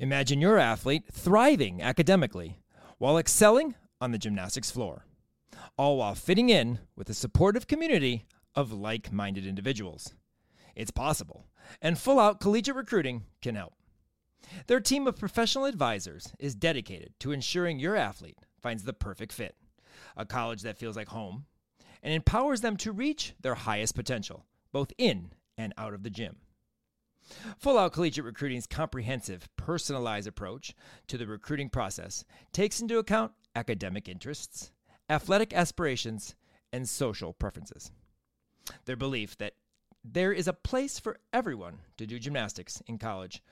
Imagine your athlete thriving academically while excelling on the gymnastics floor, all while fitting in with a supportive community of like minded individuals. It's possible, and Full Out Collegiate Recruiting can help. Their team of professional advisors is dedicated to ensuring your athlete finds the perfect fit, a college that feels like home, and empowers them to reach their highest potential, both in and out of the gym. Full Out Collegiate Recruiting's comprehensive, personalized approach to the recruiting process takes into account academic interests, athletic aspirations, and social preferences. Their belief that there is a place for everyone to do gymnastics in college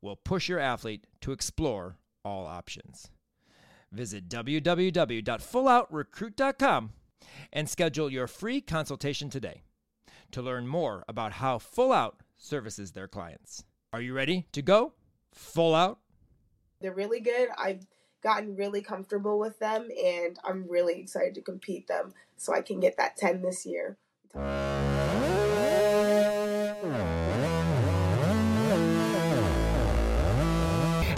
will push your athlete to explore all options. Visit www.fulloutrecruit.com and schedule your free consultation today to learn more about how Full Out services their clients. Are you ready to go full out? They're really good. I've gotten really comfortable with them and I'm really excited to compete them so I can get that 10 this year.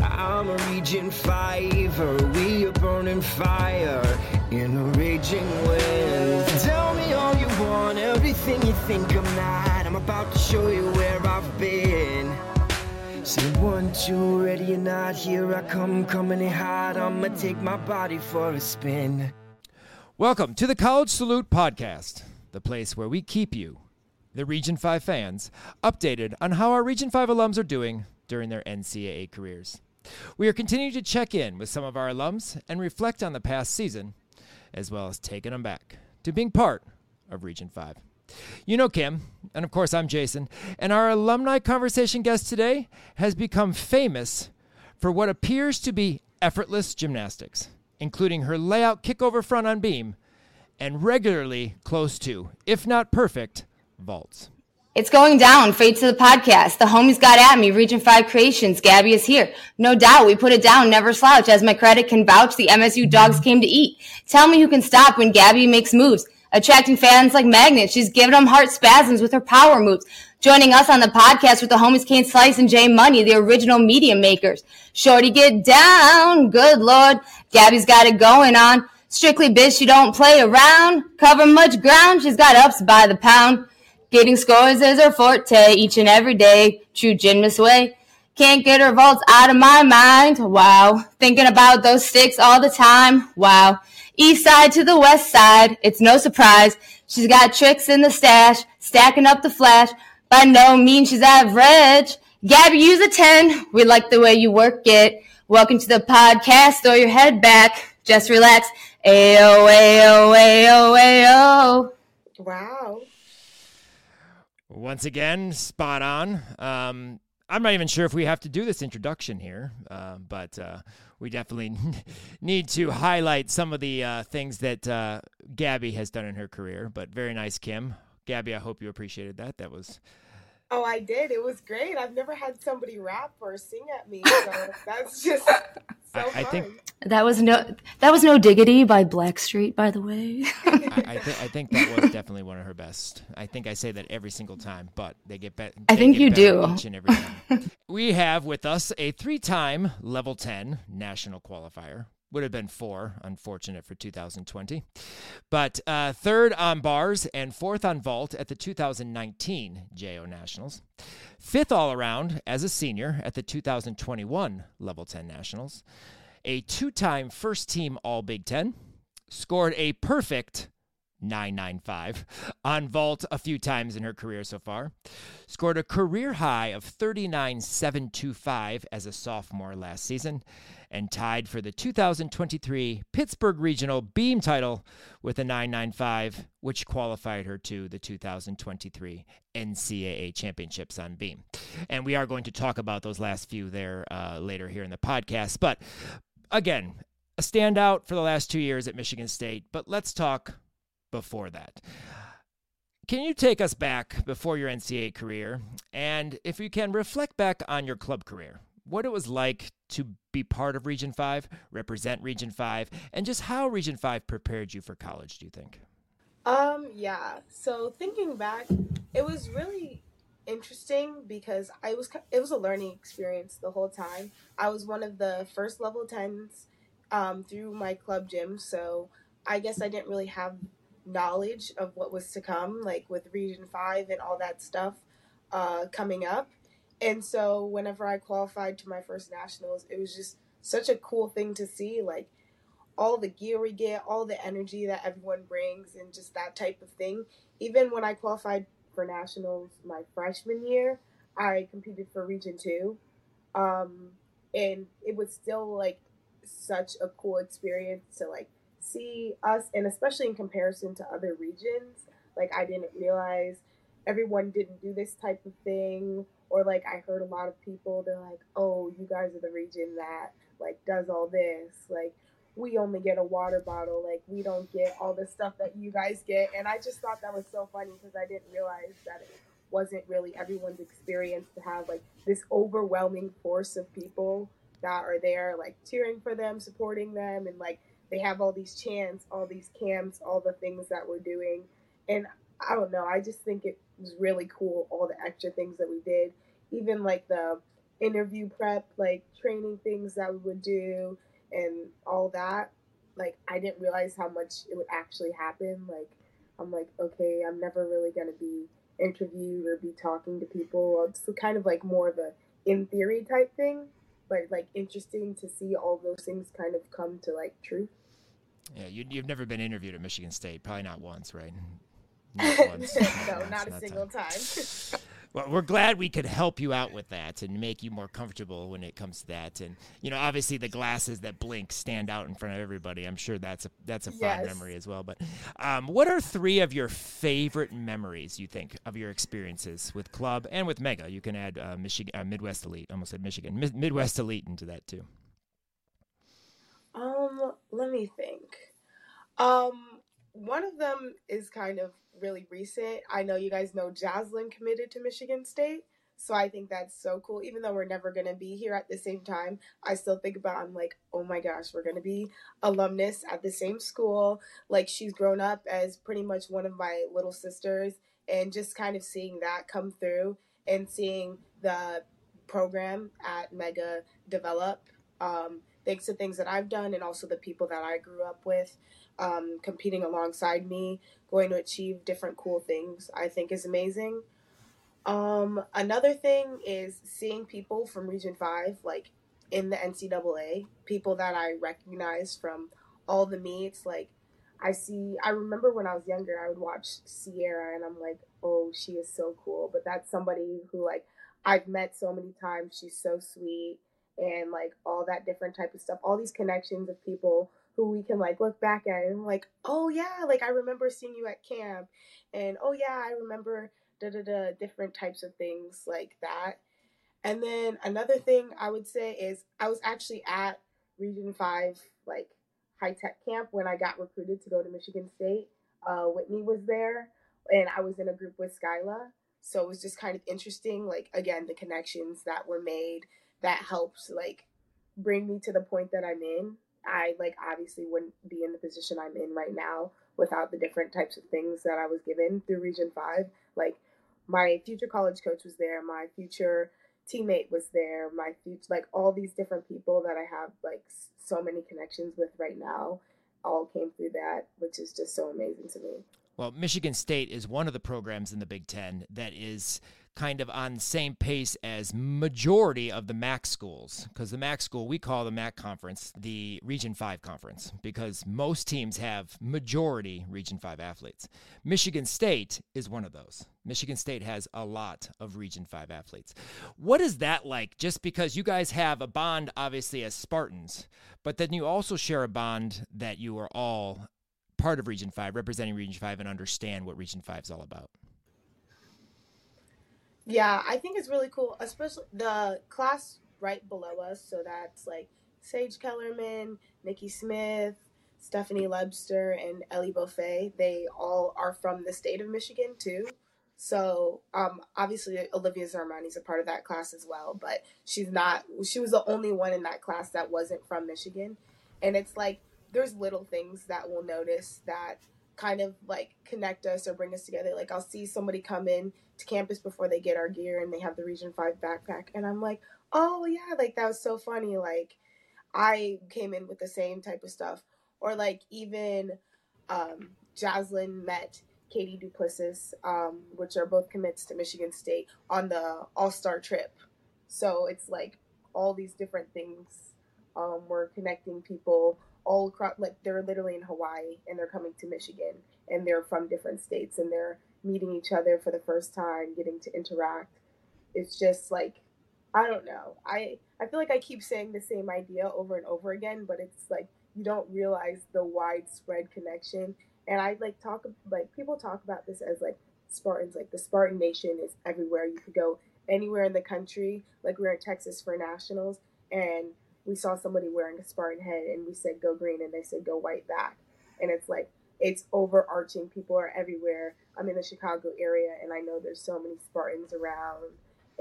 I'm a Region 5, we are burning fire in a raging wind. Tell me all you want, everything you think I'm not. About to show you where I've been. Say one, two, ready or not, here I come, coming in hot. I'ma take my body for a spin. Welcome to the College Salute Podcast, the place where we keep you, the Region 5 fans, updated on how our Region 5 alums are doing during their NCAA careers. We are continuing to check in with some of our alums and reflect on the past season, as well as taking them back to being part of Region 5. You know Kim, and of course I'm Jason, and our alumni conversation guest today has become famous for what appears to be effortless gymnastics, including her layout kickover front on beam and regularly close to, if not perfect, vaults. It's going down. Fade to the podcast. The homies got at me. Region 5 Creations. Gabi is here. No doubt. We put it down. Never slouch. As my credit can vouch, the MSU dogs came to eat. Tell me who can stop when Gabi makes moves. Attracting fans like magnets. She's giving them heart spasms with her power moves. Joining us on the podcast with the homies Kane Slice and Jay Money, the original media makers. Shorty get down. Good lord. Gabi's got it going on. Strictly bitch, she don't play around. Cover much ground. She's got ups by the pound. Getting scores is her forte each and every day. True gymnast way. Can't get her vaults out of my mind. Wow. Thinking about those sticks all the time. Wow. East side to the west side. It's no surprise. She's got tricks in the stash. Stacking up the flash. By no means she's average. Gabi, use a 10. We like the way you work it. Welcome to the podcast. Throw your head back. Just relax. Ayo, ayo, ayo, ayo. Wow. Once again, spot on. Um, I'm not even sure if we have to do this introduction here, uh, but uh, we definitely need to highlight some of the uh, things that uh, Gabi has done in her career. But very nice, Kim. Gabi, I hope you appreciated that. That was. Oh, I did. It was great. I've never had somebody rap or sing at me, so that's just so I, I fun. think That was no that was no diggity by Blackstreet, by the way. I, I, th- I think that was definitely one of her best. I think I say that every single time, but they get better. I think you do. each and every time. we have with us a three-time level ten national qualifier. Would have been four, unfortunate for 2020, but uh, third on bars and fourth on vault at the 2019 JO Nationals, fifth all around as a senior at the 2021 level 10 Nationals, a two-time first team All Big Ten, scored a perfect 995 on vault a few times in her career so far. Scored a career high of 39725 as a sophomore last season and tied for the 2023 Pittsburgh Regional Beam title with a 995 which qualified her to the 2023 NCAA Championships on beam. And we are going to talk about those last few there uh, later here in the podcast, but again, a standout for the last 2 years at Michigan State, but let's talk before that. Can you take us back before your NCAA career? And if you can, reflect back on your club career. What it was like to be part of Region 5, represent Region 5, and just how Region 5 prepared you for college, do you think? Um, yeah. So thinking back, it was really interesting because I was it was a learning experience the whole time. I was one of the first level tens um, through my club gym, so I guess I didn't really have knowledge of what was to come, like with Region Five and all that stuff uh, coming up. And so whenever I qualified to my first nationals, it was just such a cool thing to see, like all the gear we get, all the energy that everyone brings, and just that type of thing. Even when I qualified for nationals my freshman year, I competed for Region Two, um, and it was still like such a cool experience to like see us, and especially in comparison to other regions. Like I didn't realize everyone didn't do this type of thing, or like I heard a lot of people they're like, "Oh, you guys are the region that like does all this," like we only get a water bottle. Like we don't get all the stuff that you guys get. And I just thought that was so funny because I didn't realize that it wasn't really everyone's experience to have like this overwhelming force of people that are there like cheering for them, supporting them and like they have all these chants, all these camps, all the things that we're doing. And I don't know, I just think it was really cool all the extra things that we did. Even like the interview prep, like training things that we would do and all that, like I didn't realize how much it would actually happen. Like I'm like, okay, I'm never really gonna be interviewed or be talking to people. It's kind of like more of a in theory type thing, but like interesting to see all those things kind of come to like truth. Yeah, you, you've never been interviewed at Michigan State, probably not once, right? Not once. no, not, not a single time. time. well, we're glad we could help you out with that and make you more comfortable when it comes to that. And you know, obviously the glasses that blink stand out in front of everybody. I'm sure that's a that's a fun yes. memory as well. But um, what are three of your favorite memories you think of your experiences with club and with Mega? You can add uh, Michigan, uh, Midwest Elite. Almost said Michigan, Mi- Midwest Elite into that too. Um, let me think. Um, one of them is kind of really recent. I know you guys know Jaslyn committed to Michigan State. So I think that's so cool. Even though we're never gonna be here at the same time, I still think about I'm like, oh my gosh, we're gonna be alumnus at the same school. Like she's grown up as pretty much one of my little sisters, and just kind of seeing that come through and seeing the program at Mega develop, um, thanks to things that I've done and also the people that I grew up with um, competing alongside me, going to achieve different cool things, I think is amazing. Um, another thing is seeing people from Region 5, like in the NCAA, people that I recognize from all the meets. Like, I see, I remember when I was younger, I would watch Sierra and I'm like, oh, she is so cool. But that's somebody who, like, I've met so many times. She's so sweet and, like, all that different type of stuff. All these connections of people who we can like look back at and like, oh yeah, like I remember seeing you at camp, and oh yeah, I remember da da da different types of things like that. And then another thing I would say is I was actually at Region Five like high tech camp when I got recruited to go to Michigan State. Uh, Whitney was there, and I was in a group with Skyla. So it was just kind of interesting, like again, the connections that were made that helped like bring me to the point that I'm in I like obviously wouldn't be in the position I'm in right now without the different types of things that I was given through Region 5. Like my future college coach was there, my future teammate was there, my future like all these different people that I have like so many connections with right now all came through that, which is just so amazing to me. Well, Michigan State is one of the programs in the Big Ten that is kind of on the same pace as majority of the MAC schools because the MAC school we call the MAC conference the Region 5 conference because most teams have majority Region 5 athletes. Michigan State is one of those. Michigan State has a lot of Region 5 athletes. What is that like just because you guys have a bond obviously as Spartans, but then you also share a bond that you are all part of Region 5, representing Region 5 and understand what Region 5 is all about? Yeah, I think it's really cool, especially the class right below us. So that's like Sage Kellerman, Nikki Smith, Stephanie Lebster, and Ellie Buffet. They all are from the state of Michigan too. So um, obviously Olivia Zarmani is a part of that class as well, but she's not. She was the only one in that class that wasn't from Michigan, and it's like there's little things that we'll notice that kind of like connect us or bring us together. Like I'll see somebody come in to campus before they get our gear and they have the Region 5 backpack and I'm like, "Oh yeah, like that was so funny." Like I came in with the same type of stuff or like even um Jaslyn met Katie Duplessis, um, which are both commits to Michigan State on the All Star trip. So it's like all these different things. Um, we're connecting people all across. Like they're literally in Hawaii and they're coming to Michigan, and they're from different states, and they're meeting each other for the first time, getting to interact. It's just like I don't know. I I feel like I keep saying the same idea over and over again, but it's like you don't realize the widespread connection and I like talk like people talk about this as like Spartans, like the Spartan Nation is everywhere. You could go anywhere in the country. Like we're in Texas for nationals, and we saw somebody wearing a Spartan head, and we said "Go Green," and they said "Go White" back. And it's like it's overarching. People are everywhere. I'm in the Chicago area, and I know there's so many Spartans around,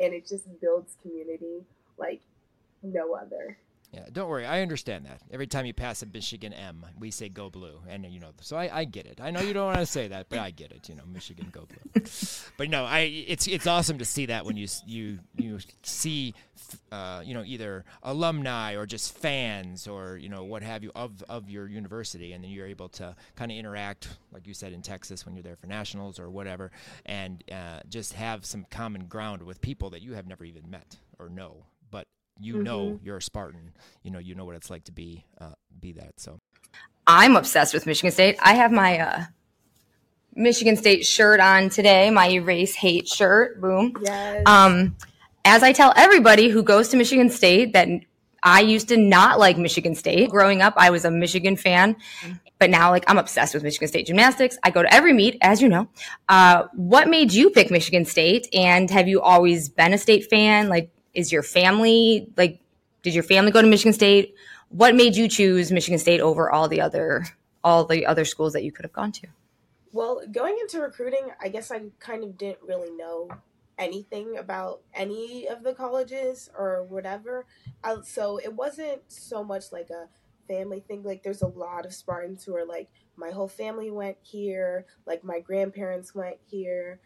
and it just builds community like no other. Yeah, don't worry. I understand that. Every time you pass a Michigan M, we say "Go Blue," and you know, so I, I get it. I know you don't want to say that, but I get it. You know, Michigan Go Blue. but no, I it's it's awesome to see that when you you you see, uh, you know, either alumni or just fans or you know what have you of of your university, and then you're able to kind of interact, like you said in Texas when you're there for nationals or whatever, and uh, just have some common ground with people that you have never even met or know you mm-hmm. know you're a Spartan. You know you know what it's like to be uh, be that. So I'm obsessed with Michigan State. I have my uh, Michigan State shirt on today. My erase hate shirt. Boom. Yes. Um, as I tell everybody who goes to Michigan State that I used to not like Michigan State. Growing up, I was a Michigan fan, but now like I'm obsessed with Michigan State gymnastics. I go to every meet, as you know. Uh, what made you pick Michigan State, and have you always been a state fan? Like, is your family like did your family go to Michigan State? What made you choose Michigan State over all the other all the other schools that you could have gone to? Well, going into recruiting, I guess I kind of didn't really know anything about any of the colleges or whatever. Uh, so it wasn't so much like a family thing. Like there's a lot of Spartans who are like, my whole family went here. Like my grandparents went here.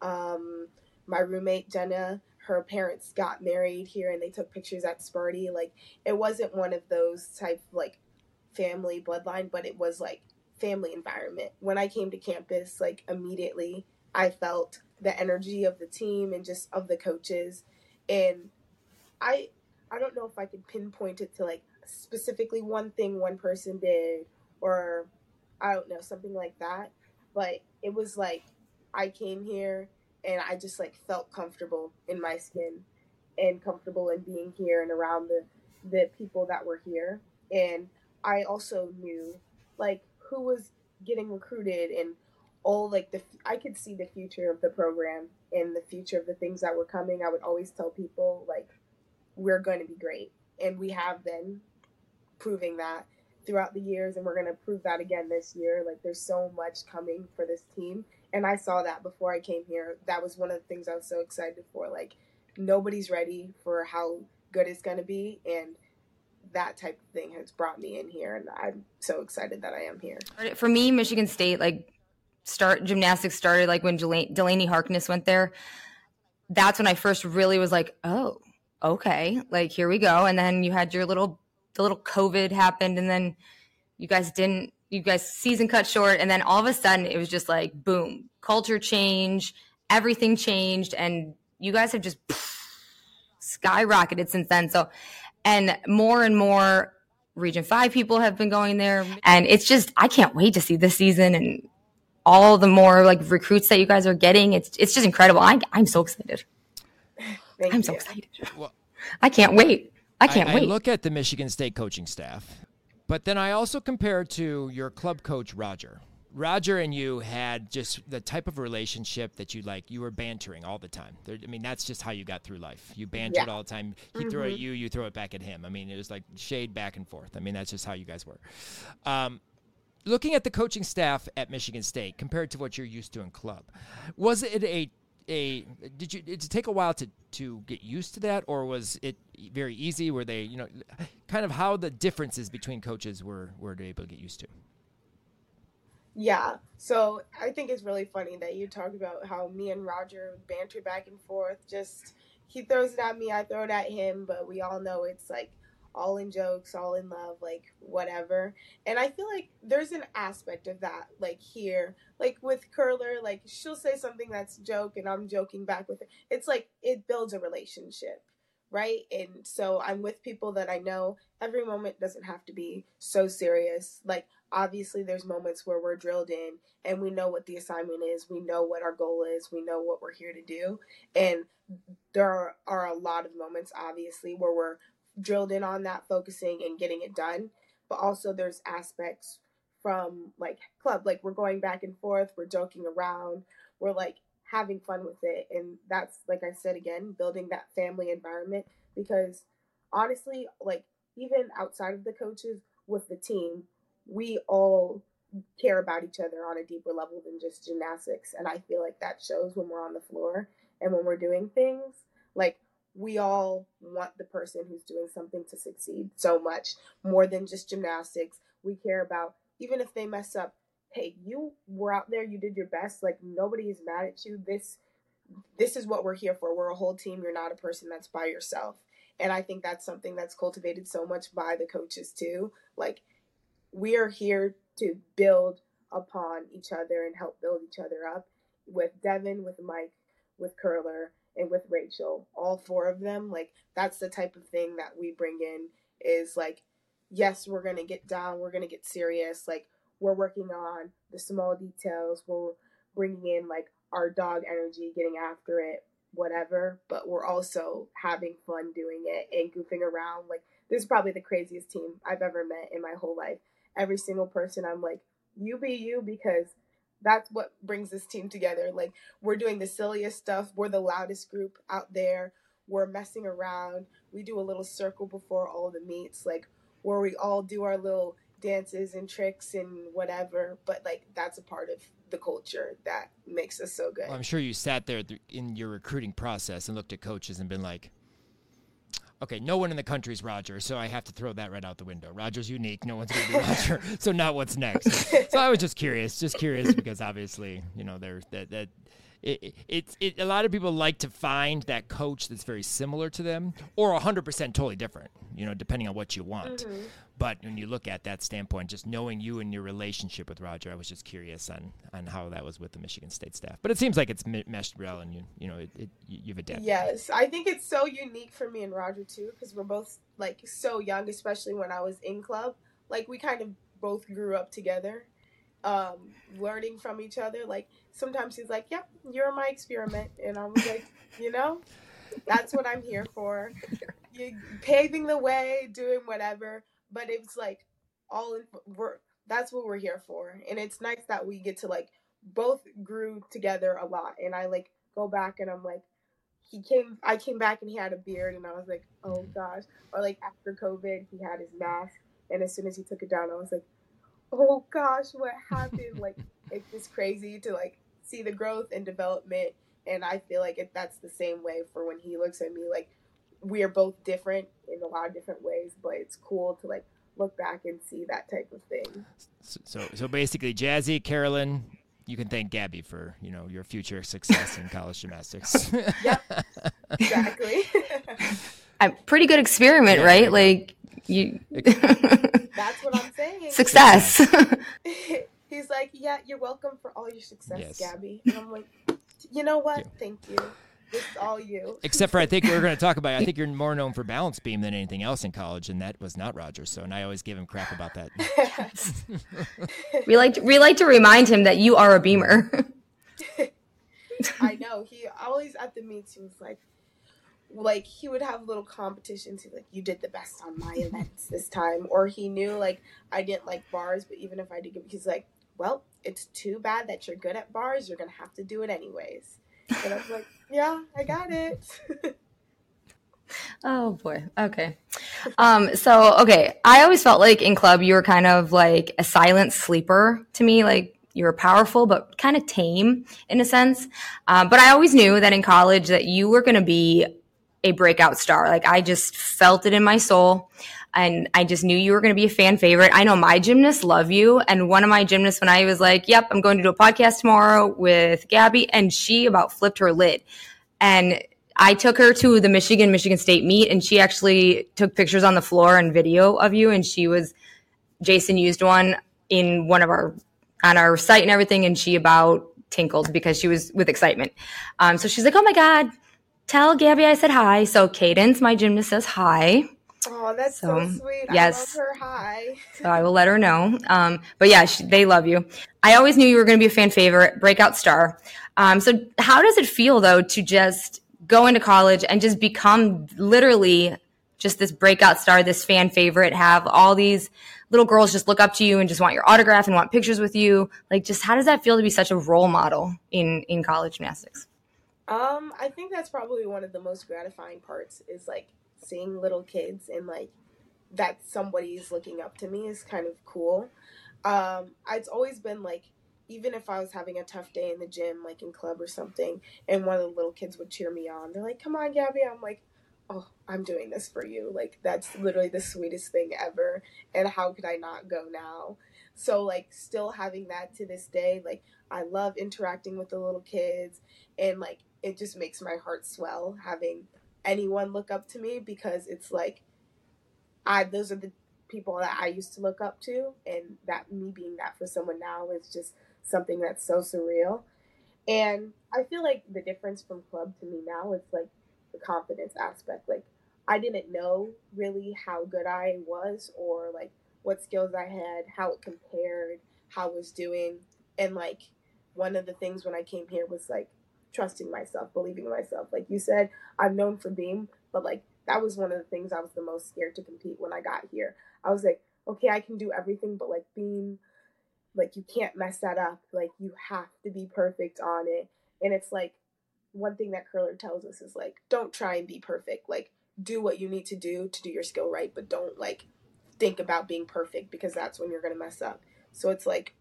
Um, my roommate Jenna, her parents got married here and they took pictures at Sparty. Like it wasn't one of those type like family bloodline, but it was like family environment. When I came to campus, like immediately I felt the energy of the team and just of the coaches. And I I don't know if I could pinpoint it to like specifically one thing one person did or I don't know, something like that. But it was like I came here and I just like felt comfortable in my skin and comfortable in being here and around the the people that were here and I also knew like who was getting recruited and all like the I could see the future of the program and the future of the things that were coming. I would always tell people like we're going to be great and we have been proving that throughout the years and we're going to prove that again this year. Like there's so much coming for this team and I saw that before I came here. That was one of the things I was so excited for. Like nobody's ready for how good it's going to be and that type of thing has brought me in here and I'm so excited that I am here. For me, Michigan State like start gymnastics started like when Delaney Harkness went there. That's when I first really was like, "Oh, okay. Like here we go." And then you had your little the little COVID happened and then you guys didn't you guys season cut short and then all of a sudden it was just like boom culture change everything changed and you guys have just skyrocketed since then. So and more and more region 5 people have been going there. And it's just i can't wait to see this season and all the more like recruits that you guys are getting. It's it's just incredible. I, i'm so excited. Thank i'm you. so excited. Well, i can't wait. I can't I, wait. I look at the michigan state coaching staff but then I also compare to your club coach, Roger. Roger and you had just the type of relationship that you like. You were bantering all the time. There, I mean, that's just how you got through life. You bantered yeah. all the time. He mm-hmm. threw at you, you throw it back at him. I mean, it was like shade back and forth. I mean, that's just how you guys were. Um, looking at the coaching staff at Michigan State compared to what you're used to in club, was it a a did you did it take a while to to get used to that or was it very easy were they you know kind of how the differences between coaches were were they able to get used to Yeah. So I think it's really funny that you talked about how me and Roger banter back and forth. Just he throws it at me, I throw it at him, but we all know it's like all in jokes, all in love, like whatever. And I feel like there's an aspect of that, like here, like with Curler, like she'll say something that's joke and I'm joking back with her. It's like it builds a relationship, right? And so I'm with people that I know every moment doesn't have to be so serious. Like obviously there's moments where we're drilled in and we know what the assignment is we know what our goal is we know what we're here to do and there are, are a lot of moments obviously where we're drilled in on that focusing and getting it done but also there's aspects from like club like we're going back and forth we're joking around we're like having fun with it and that's like i said again building that family environment because honestly like even outside of the coaches with the team we all care about each other on a deeper level than just gymnastics. And I feel like that shows when we're on the floor and when we're doing things. Like, we all want the person who's doing something to succeed so much more than just gymnastics. We care about, even if they mess up, hey, you were out there, you did your best. Like, nobody is mad at you. This. This is what we're here for. We're a whole team. You're not a person that's by yourself. And I think that's something that's cultivated so much by the coaches too. Like we are here to build upon each other and help build each other up with Devin, with Mike, with Curler, and with Rachel. All four of them, like that's the type of thing that we bring in is like, yes, we're gonna get down, we're gonna get serious, like we're working on the small details, we're bringing in like our dog energy, getting after it, whatever, but we're also having fun doing it and goofing around. Like this is probably the craziest team I've ever met in my whole life every single person. I'm like, you be you because that's what brings this team together. Like we're doing the silliest stuff. We're the loudest group out there. We're messing around. We do a little circle before all the meets, like where we all do our little dances and tricks and whatever. But like that's a part of the culture that makes us so good. Well, I'm sure you sat there in your recruiting process and looked at coaches and been like, Okay, no one in the country is Roger, so I have to throw that right out the window. Roger's unique. No one's going to be Roger. so now what's next? So I was just curious, just curious because obviously, you know, there's that that it, it, it, a lot of people like to find that coach that's very similar to them or 100% totally different, you know, depending on what you want. Mm-hmm. But when you look at that standpoint, just knowing you and your relationship with Roger, I was just curious on, on how that was with the Michigan State staff. But it seems like it's meshed well and you, you know, it, it you've adapted. Yes. I think it's so unique for me and Roger too, because we're both like so young, especially when I was in club. Like we kind of both grew up together um, learning from each other. Like sometimes he's like, "Yep, yeah, you're my experiment," and I'm like, "You know, that's what I'm here for. You paving the way, doing whatever." But it's like all in. We're that's what we're here for, and it's nice that we get to like both grew together a lot. And I like go back and I'm like, he came. I came back and he had a beard, and I was like, "Oh gosh!" Or like after COVID, he had his mask, and as soon as he took it down, I was like oh gosh, what happened? like it's just crazy to like see the growth and development. And I feel like it, that's the same way for when he looks at me. Like we are both different in a lot of different ways, but it's cool to like look back and see that type of thing. So, so, so basically, Jazzy, Carolyn, you can thank Gabi for you know your future success in college gymnastics. yep, exactly. a pretty good experiment, yeah, right? Like you. That's what I'm saying. Success. He's like, yeah, you're welcome for all your success, yes. Gabi. And I'm like, you know what? Thank you. This is all you. Except for I think we're going to talk about. I think you're more known for balance beam than anything else in college, and that was not Roger. So, and I always give him crap about that. we like to, we like to remind him that you are a beamer. I know. He always at the meets he was like, like he would have little competitions. He's like, "You did the best on my events this time," or he knew like I didn't like bars, but even if I did, he's like, "Well, it's too bad that you're good at bars. You're gonna have to do it anyways." And I was like, "Yeah, I got it." oh boy. Okay. Um. So okay, I always felt like in club you were kind of like a silent sleeper to me, like you were powerful but kind of tame in a sense. Um, but I always knew that in college that you were going to be a breakout star. Like I just felt it in my soul. and I just knew you were going to be a fan favorite. I know my gymnasts love you. And one of my gymnasts, when I was like, yep, I'm going to do a podcast tomorrow with Gabi, and she about flipped her lid. And I took her to the Michigan, Michigan State meet, and she actually took pictures on the floor and video of you. And she was, Jason used one in one of our, on our site and everything. And she about tinkled because she was with excitement. Um, so she's like, oh my God, tell Gabi I said hi. So Cadence, my gymnast, says hi. Oh, that's so, so sweet. Yes. I love her. Hi. so I will let her know. Um, but yeah, she, they love you. I always knew you were going to be a fan favorite, breakout star. Um, so how does it feel though to just go into college and just become literally just this breakout star, this fan favorite, have all these little girls just look up to you and just want your autograph and want pictures with you. Like, just how does that feel to be such a role model in in college gymnastics? Um, I think that's probably one of the most gratifying parts is like seeing little kids and like that somebody's looking up to me is kind of cool. Um, it's always been like even if I was having a tough day in the gym, like in club or something, and one of the little kids would cheer me on, they're like, "Come on, Gabi!" I'm like, "Oh, I'm doing this for you." Like that's literally the sweetest thing ever. And how could I not go now? So like, still having that to this day, like I love interacting with the little kids, and like it just makes my heart swell having anyone look up to me because it's like, I those are the people that I used to look up to, and that me being that for someone now is just something that's so surreal. And I feel like the difference from club to me now is like the confidence aspect. Like I didn't know really how good I was or like what skills I had, how it compared, how I was doing. And like one of the things when I came here was like trusting myself, believing in myself. Like you said, I'm known for beam, but like that was one of the things I was the most scared to compete when I got here. I was like, okay, I can do everything, but like beam, like you can't mess that up. Like you have to be perfect on it. And it's like one thing that curler tells us is like don't try and be perfect. Like do what you need to do to do your skill right, but don't like think about being perfect because that's when you're to mess up. So it's like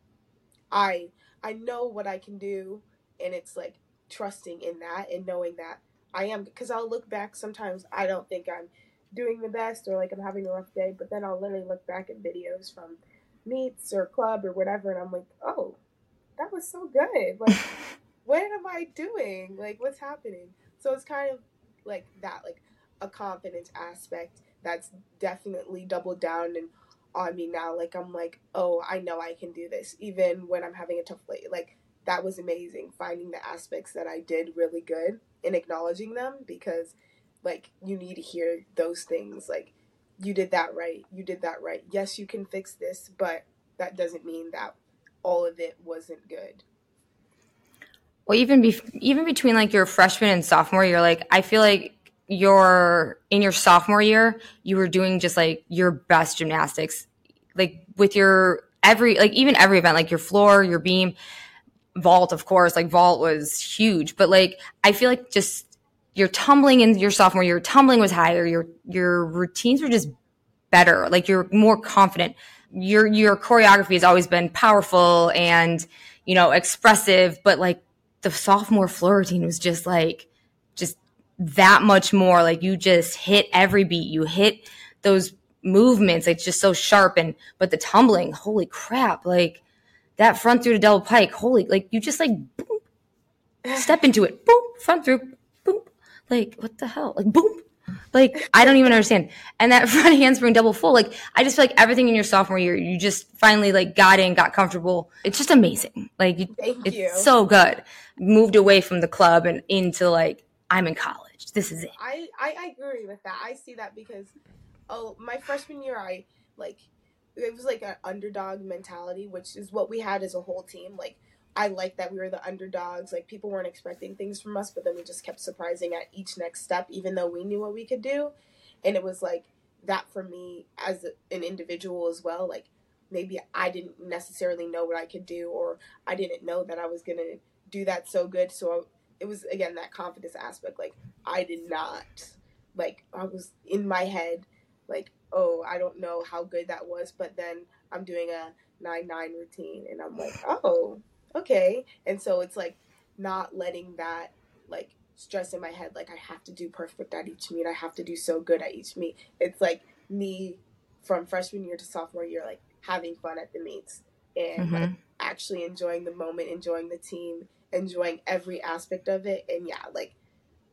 I I know what I can do and it's like trusting in that and knowing that I am because I'll look back sometimes I don't think I'm doing the best or like I'm having a rough day, but then I'll literally look back at videos from meets or club or whatever, and I'm like, oh, that was so good. Like, what am I doing? Like, what's happening? So it's kind of like that, like a confidence aspect that's definitely doubled down and on me now. Like, I'm like, oh, I know I can do this, even when I'm having a tough day. Like, that was amazing finding the aspects that I did really good and acknowledging them because, like, you need to hear those things. Like, you did that right. You did that right. Yes, you can fix this, but that doesn't mean that all of it wasn't good. Well, even be- even between like your freshman and sophomore year, like I feel like your in your sophomore year, you were doing just like your best gymnastics, like with your every like even every event, like your floor, your beam, vault, of course. Like vault was huge, but like I feel like just your tumbling in your sophomore year, tumbling was higher. Your your routines were just better. Like you're more confident. Your your choreography has always been powerful and you know expressive, but like the sophomore floor routine was just like just that much more. Like you just hit every beat. You hit those movements. It's just so sharp and but the tumbling, holy crap! Like that front through to double pike, holy like you just like boom, step into it, boom, front through, boom, like, what the hell? Like, boom. Like, I don't even understand. And that front handspring double full, like, I just feel like everything in your sophomore year, you just finally like got in, got comfortable. It's just amazing. Like, Thank it's you. so good. Moved away from the club and into like, I'm in college. This is it. I, I, I agree with that. I see that because, oh, my freshman year, I like, it was like an underdog mentality, which is what we had as a whole team. Like, I like that we were the underdogs. Like people weren't expecting things from us, but then we just kept surprising at each next step, even though we knew what we could do. And it was like that for me as an individual as well. Like maybe I didn't necessarily know what I could do, or I didn't know that I was gonna do that so good. So it was again that confidence aspect. Like I did not like I was in my head like oh I don't know how good that was, but then I'm doing a nine nine routine and I'm like oh okay. And so it's like not letting that like stress in my head like I have to do perfect at each meet. I have to do so good at each meet. It's like me from freshman year to sophomore year, like having fun at the meets and Mhm. like actually enjoying the moment, enjoying the team, enjoying every aspect of it, and yeah, like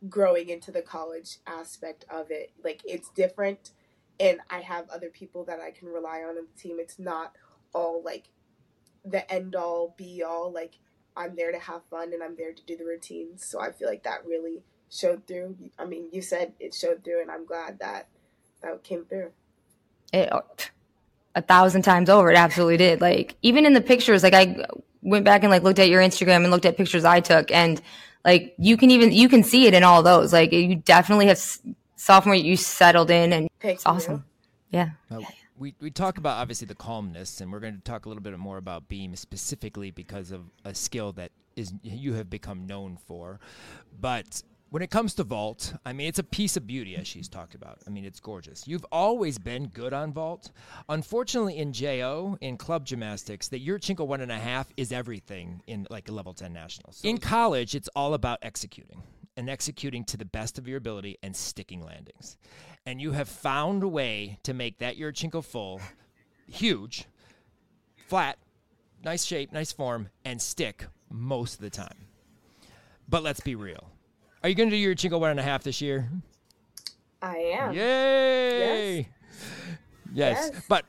growing into the college aspect of it. Like it's different, and I have other people that I can rely on in the team. It's not all like the end all be all. Like I'm there to have fun and I'm there to do the routines. So I feel like that really showed through. I mean, you said it showed through, and I'm glad that that came through. it uh, a thousand times over it absolutely did like even in the pictures like i went back and like looked at your instagram and looked at pictures i took and like you can even you can see it in all those like you definitely have sophomore you settled in and Thank it's you. awesome yeah Uh, we, we talk about obviously the calmness, and we're going to talk a little bit more about Beam specifically because of a skill that is you have become known for. But when it comes to vault, I mean, it's a piece of beauty, as she's talked about. I mean, it's gorgeous. You've always been good on vault. Unfortunately, in JO, in club gymnastics, that your Yurchenko one and a half is everything in like a level 10 nationals. In college, it's all about executing and executing to the best of your ability and sticking landings. And you have found a way to make that Yurchenko full huge, flat, nice shape, nice form, and stick most of the time. But let's be real. Are you going to do Yurchenko one and a half this year? I am. Yay! Yes. Yes. But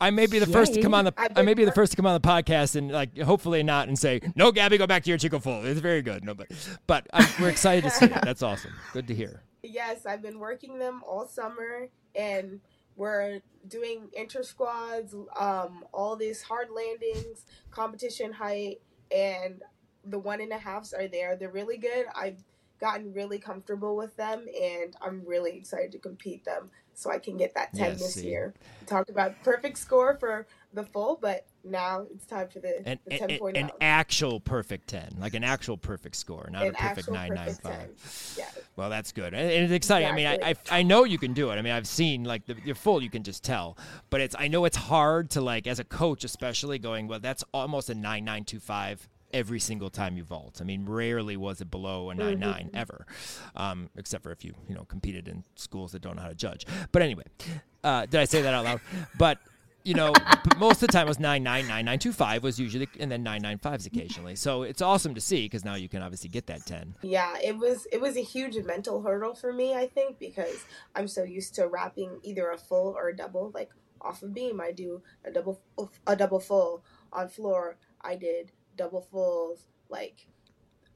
I may be the first to come on the I've may be the first to come on the podcast and like hopefully not and say no, Gabi, go back to Yurchenko full. It's very good. No, but but i we're excited to see it. That's awesome. Good to hear. Yes, I've been working them all summer, and we're doing inter squads, um, all these hard landings, competition height, and the one and a halves are there. They're really good. I've gotten really comfortable with them, and I'm really excited to compete them so I can get that ten Yes, this see. year. We talked about perfect score for the full, but now it's time for the, An, the an, ten an, point an actual perfect 10, like an actual perfect score, not a An perfect actual perfect 995. 10. Yeah. Well, that's good, and and it's exciting. I mean, I, I I know you can do it. I mean, I've seen like the, full, you can just tell. But it's I know it's hard to like as a coach, especially going. Well, that's almost a nine nine two five every single time you vault. I mean, rarely was it below a nine nine ever, um, except for if you you know competed in schools that don't know how to judge. But anyway, uh, did I say that out loud? But you know, most of the time it was nine nine nine nine two five was usually, and then nine nine fives occasionally. So it's awesome to see because now you can obviously get that ten. Yeah, it was it was a huge mental hurdle for me, I think, because I'm so used to wrapping either a full or a double. Like off of beam, I do a double a double full. On floor, I did double fulls. Like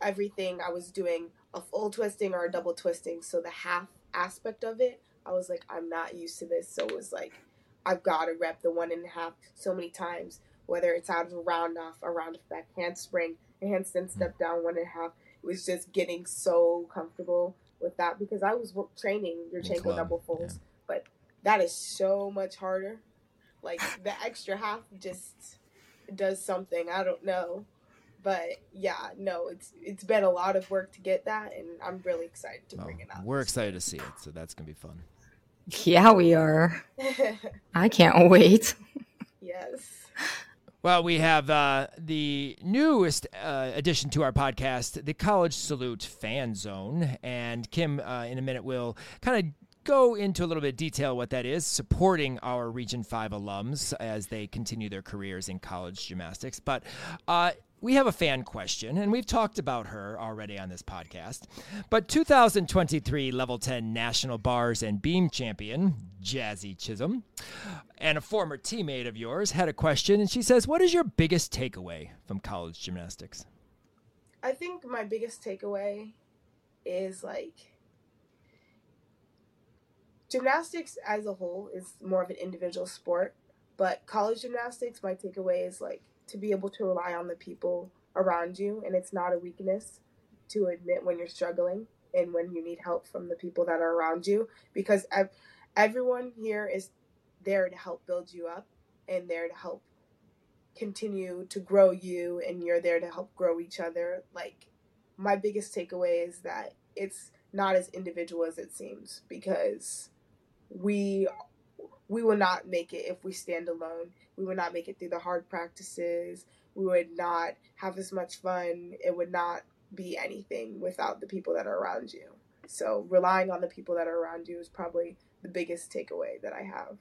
everything, I was doing a full twisting or a double twisting. So the half aspect of it, I was like, I'm not used to this. So it was like, I've got to rep the one and a half so many times, whether it's out of a round off, a round back handspring, a handstand mm. step down one and a half. It was just getting so comfortable with that because I was training Yurchenko double fulls, but that is so much harder. Like the extra half just does something. I don't know. But yeah, no, it's it's been a lot of work to get that, and I'm really excited to Well, bring it out. we're excited to see it, so that's gonna be fun. yeah we are i can't wait yes. Well, we have uh, the newest uh, addition to our podcast, the College Salute Fan Zone, and Kim, uh, in a minute, will kind of go into a little bit of detail what that is, supporting our Region Five alums as they continue their careers in college gymnastics. But uh, we have a fan question, and we've talked about her already on this podcast. But 2023 Level 10 National Bars and Beam Champion, Jazzy Chisholm, and a former teammate of yours had a question, and she says, What is your biggest takeaway from college gymnastics? I think my biggest takeaway is like gymnastics as a whole is more of an individual sport, but college gymnastics, my takeaway is like to be able to rely on the people around you, and it's not a weakness to admit when you're struggling and when you need help from the people that are around you because ev- everyone here is there to help build you up and there to help continue to grow you and you're there to help grow each other. Like my biggest takeaway is that it's not as individual as it seems because we we will not make it if we stand alone. We will not make it through the hard practices. We would not have as much fun. It would not be anything without the people that are around you. So relying on the people that are around you is probably the biggest takeaway that i have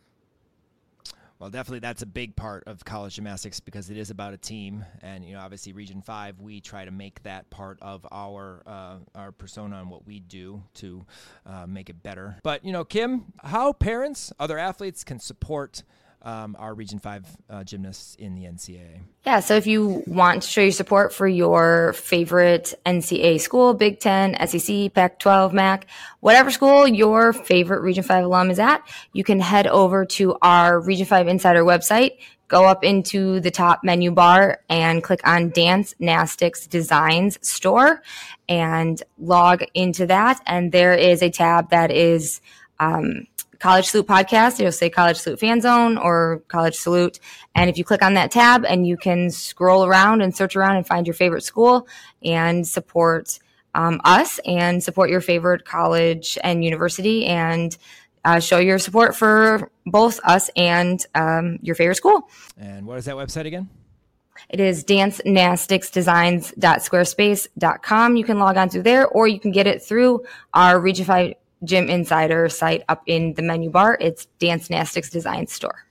Well, definitely that's a big part of college gymnastics because it is about a team, and you know, obviously, Region Five, we try to make that part of our uh, our persona and what we do to uh, make it better. But you know, Kim, how parents, other athletes can support um, our Region 5 uh, gymnasts in the NCAA. Yeah, so if you want to show your support for your favorite NCAA school, Big Ten, SEC, Pac 12, MAC, whatever school your favorite Region 5 alum is at, you can head over to our Region 5 Insider website, go up into the top menu bar and click on Dance Nastics Designs Store and log into that. And there is a tab that is um, College Salute podcast. It'll say College Salute Fan Zone or College Salute. And if you click on that tab and you can scroll around and search around and find your favorite school and support um, us and support your favorite college and university and uh, show your support for both us and um, your favorite school. And what is that website again? It is dancenasticsdesigns.squarespace.com. You can log on through there or you can get it through our Region 5 Gym Insider site up in the menu bar. It's Dance Nastics Design Store.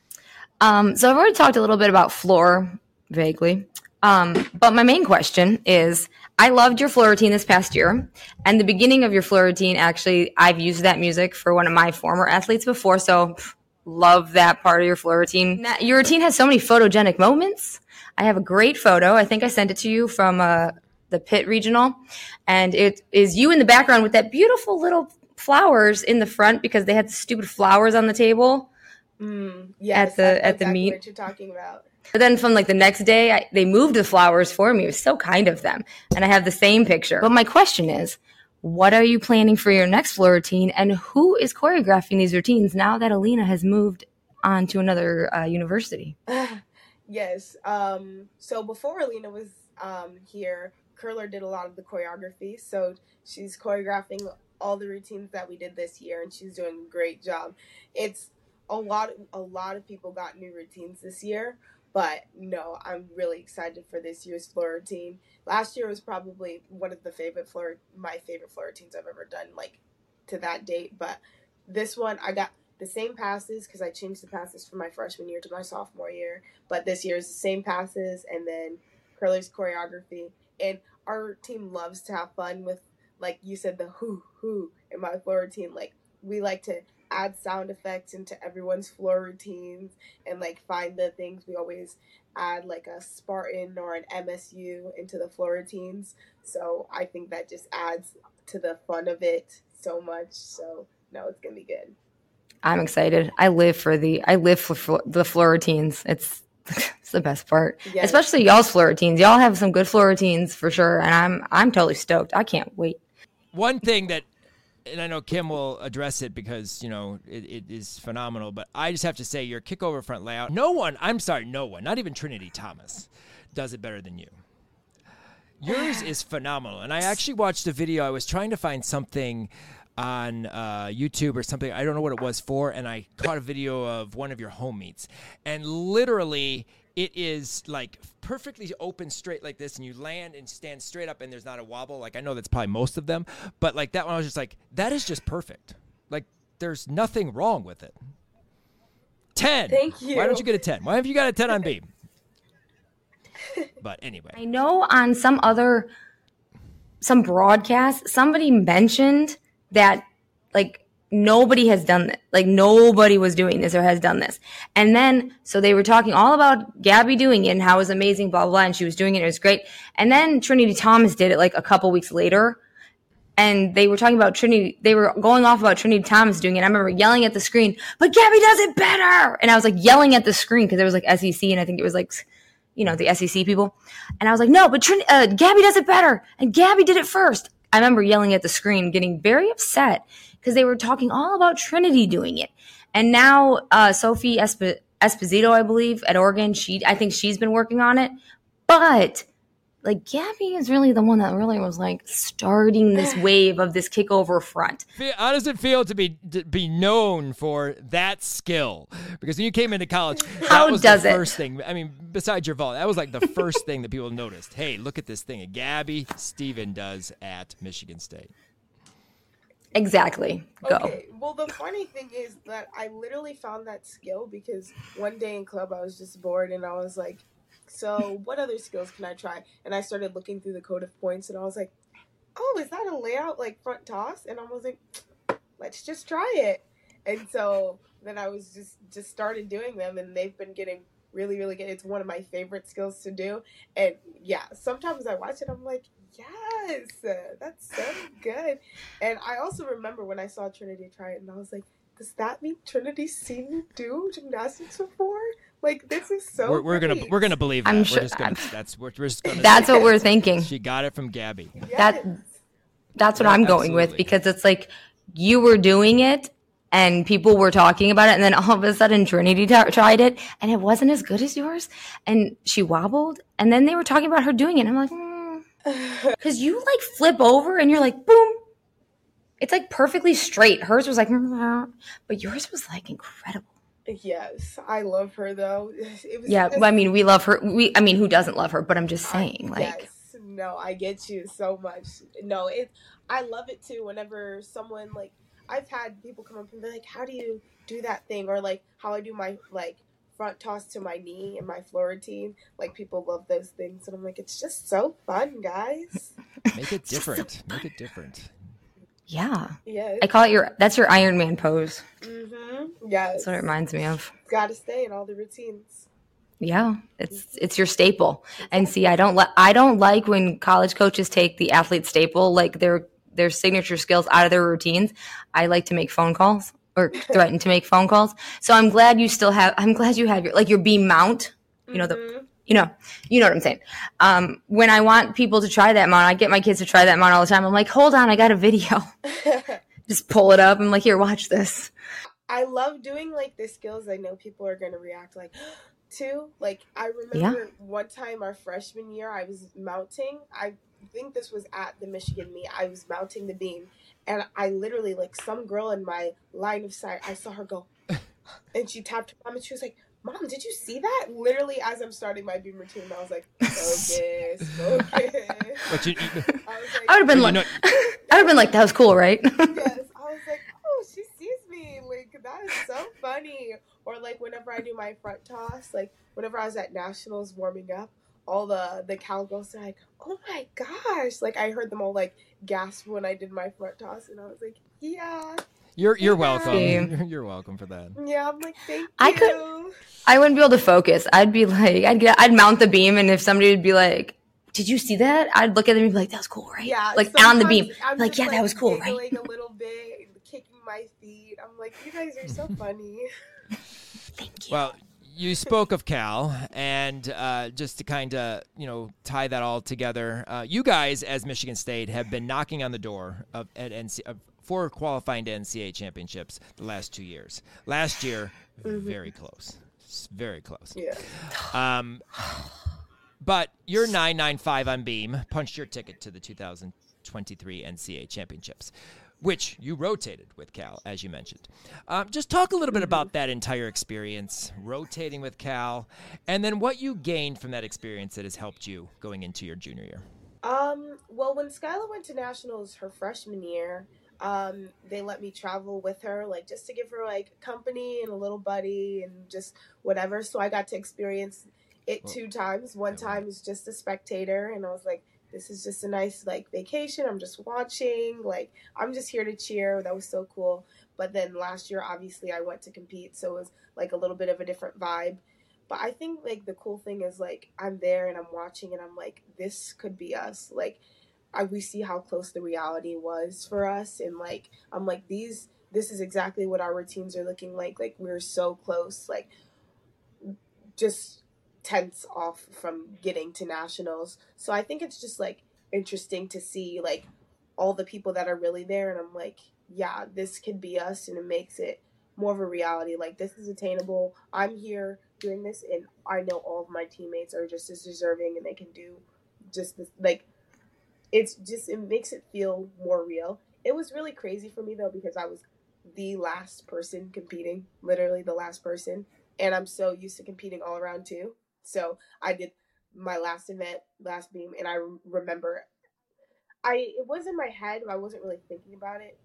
Um, so I've already talked a little bit about floor vaguely. Um, but my main question is I loved your floor routine this past year. And the beginning of your floor routine, actually, I've used that music for one of my former athletes before. So love that part of your floor routine. Your routine has so many photogenic moments. I have a great photo. I think I sent it to you from uh, the Pitt Regional. And it is you in the background with that beautiful little flowers in the front because they had stupid flowers on the table. Mm, yes, at the at the exactly meet. What you're talking about? But then from like the next day, I, they moved the flowers for me. It was so kind of them, and I have the same picture. But my question is, what are you planning for your next floor routine, and who is choreographing these routines now that Alina has moved on to another uh, university? yes. Um, so before Alina was um, here, Curler did a lot of the choreography. So she's choreographing all the routines that we did this year, and she's doing a great job. It's a lot. A lot of people got new routines this year, but no, I'm really excited for this year's floor routine. Last year was probably one of the favorite floor, my favorite floor routines I've ever done, like to that date. But this one, I got the same passes because I changed the passes from my freshman year to my sophomore year. But this year is the same passes, and then Curly's choreography. And our team loves to have fun with like you said, the who who in my floor routine. Like we like to add sound effects into everyone's floor routines and like find the things we always add like a Spartan or an MSU into the floor routines. So I think that just adds to the fun of it so much. So no, it's gonna be good. I'm excited. I live for the I live for, for the floor routines. It's it's the best part, yes. especially y'all's floor routines. Y'all have some good floor routines for sure, and I'm I'm totally stoked. I can't wait one thing that and I know Kim will address it because you know it, it is phenomenal. But I just have to say, your kickover front layout. No one, I'm sorry, no one, not even Trinity Thomas, does it better than you. Yours is phenomenal, and I actually watched a video. I was trying to find something on uh, YouTube or something. I don't know what it was for, and I caught a video of one of your home meets, and literally it is like perfectly open straight like this and you land and stand straight up and there's not a wobble. Like i know that's probably most of them but like that one i was just like that is just perfect. Like there's nothing wrong with it. 10 thank you. Why don't you get a 10 why have you got a 10 on b? But anyway. I know on some other some broadcast somebody mentioned that like nobody has done this. Like nobody was doing this or has done this. And then, so they were talking all about Gabi doing it and how it was amazing, blah, blah, blah. And she was doing it. It was great. And then Trinity Thomas did it like a couple weeks later. And they were talking about Trinity. They were going off about Trinity Thomas doing it. I remember yelling at the screen, but Gabi does it better. And I was like yelling at the screen because there was like SEC and I think it was like, you know, the SEC people. And I was like, no, but Trin- uh, Gabi does it better. And Gabi did it first. I remember yelling at the screen, getting very upset because they were talking all about Trinity doing it. And now uh, Sophie Esp- Esposito, I believe, at Oregon, she I think she's been working on it. But like Gabi is really the one that really was like starting this wave of this kickover front. How does it feel to be to be known for that skill? Because when you came into college, that How was does the it? first thing. I mean, besides your vault, that was like the first thing that people noticed. Hey, look at this thing. Gabi Stephen does at Michigan State. Exactly. Go. Okay. Well, the funny thing is that I literally found that skill because one day in club I was just bored and I was like, "So, what other skills can I try?" And I started looking through the code of points and I was like, "Oh, is that a layout like front toss?" And I was like, "Let's just try it." And so then I was just just started doing them and they've been getting really really good. It's one of my favorite skills to do. And yeah, sometimes I watch it I'm like, Yes, that's so good. And I also remember when I saw Trinity try it, and I was like, "Does that mean Trinity's seen you do gymnastics before? Like this is so." We're, we're gonna we're gonna believe that. I'm we're sure- just gonna, I'm- that's we're, we're just gonna. That's what we're thinking. She got it from Gabi. Yes. that- That's what Yeah, I'm going with because it's like you were doing it and people were talking about it, and then all of a sudden Trinity t- tried it and it wasn't as good as yours, and she wobbled, and then they were talking about her doing it. And I'm like, because you like flip over and you're like, boom. It's like perfectly straight. Hers was like, mm-hmm. but yours was like incredible. yes, I love her though. It was Yeah, well, I mean, we love her. We, I mean, who doesn't love her? But I'm just I- saying, like, yes, no, I get you so much. No, it. I love it too. Whenever someone like, I've had people come up and be like, "How do you do that thing?" Or like, "How I do my like front toss to my knee and my floor routine." Like people love those things, and I'm like, it's just so fun, guys. Make it different. Make it different. yeah, Yeah. I call it your. That's your Iron Man pose. Mm-hmm. Yes. That's what it reminds me of. Got to stay in all the routines. Yeah, it's it's your staple. And see, I don't like I don't like when college coaches take the athlete staple, like their their signature skills, out of their routines. I like to make phone calls or threaten to make phone calls. So I'm glad you still have. I'm glad you have your like your beam mount. You know the Mhm. you know, you know what I'm saying. Um, when I want people to try that mount, I get my kids to try that mount all the time. I'm like, hold on, I got a video. Just pull it up. I'm like, here, watch this. I love doing like the skills I know people are gonna react like to. Like I remember one time our freshman year I was mounting. I think this was at the Michigan meet. I was mounting the beam and I literally like some girl in my line of sight, I saw her go and she tapped her mom and she was like, Mom, did you see that? Literally as I'm starting my beam routine, I was like, Focus, focus. But you, you, I like, I would have been like, know- I would have been like, that was cool, right? yes. I was like, oh, she sees me. Like, that is so funny. Or like whenever I do my front toss, like whenever I was at nationals warming up, all the the cowgirls are like, oh my gosh! Like I heard them all like gasp when I did my front toss, and I was like, yeah, you're you're welcome. You're, you're welcome for that. yeah. I'm like, thank I you. could- I wouldn't be able to focus. I'd be like, I'd get, I'd mount the beam, and if somebody would be like, "Did you see that?" I'd look at them and be like, "That was cool, right?" Yeah, like on the beam. I'm Like, just, yeah, that was cool, right? giggling a little bit, kicking my feet. I'm like, you guys are so funny. Thank you. Well, you spoke of Cal, and uh, just to kind of you know tie that all together, uh, you guys as Michigan State have been knocking on the door of at NC of, for qualifying to NCAA championships the last two years. Last year, very close, very close. Yeah. Um, but your 995 on Beam punched your ticket to the 2023 NCAA championships, which you rotated with Cal, as you mentioned. Um, just talk a little bit about that entire experience, rotating with Cal, and then what you gained from that experience that has helped you going into your junior year. Um, well, when Skyla went to nationals her freshman year, um, they let me travel with her, like just to give her like company and a little buddy and just whatever. So I got to experience it Well, two times. One yeah. time was just a spectator, and I was like, "This is just a nice like vacation. I'm just watching. Like I'm just here to cheer." That was so cool. But then last year, obviously, I went to compete, so it was like a little bit of a different vibe. But I think like the cool thing is like I'm there and I'm watching and I'm like this could be us. Like I we see how close the reality was for us and like I'm like these this is exactly what our routines are looking like. Like we're so close. Like just tenths off from getting to nationals. So I think it's just like interesting to see like all the people that are really there and I'm like, yeah, this could be us and it makes it more of a reality. Like this is attainable. I'm here doing this and I know all of my teammates are just as deserving and they can do just this like it's just it makes it feel more real. It was really crazy for me though because I was the last person competing, literally the last person, and I'm so used to competing all around too. So I did my last event, last beam, and I remember I it was in my head, but I wasn't really thinking about it.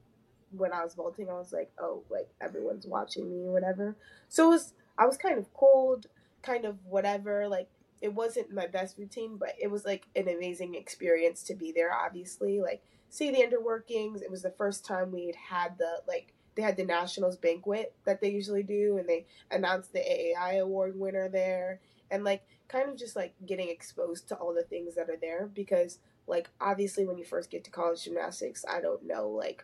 when I was vaulting, I was like, oh, like everyone's watching me or whatever. So it was I was kind of cold, kind of whatever. Like it wasn't my best routine, but it was like an amazing experience to be there. Obviously, like see the underworkings. It was the first time we had had the like they had the nationals banquet that they usually do, and they announced the AAI award winner there, and like kind of just like getting exposed to all the things that are there because like obviously when you first get to college gymnastics, I don't know like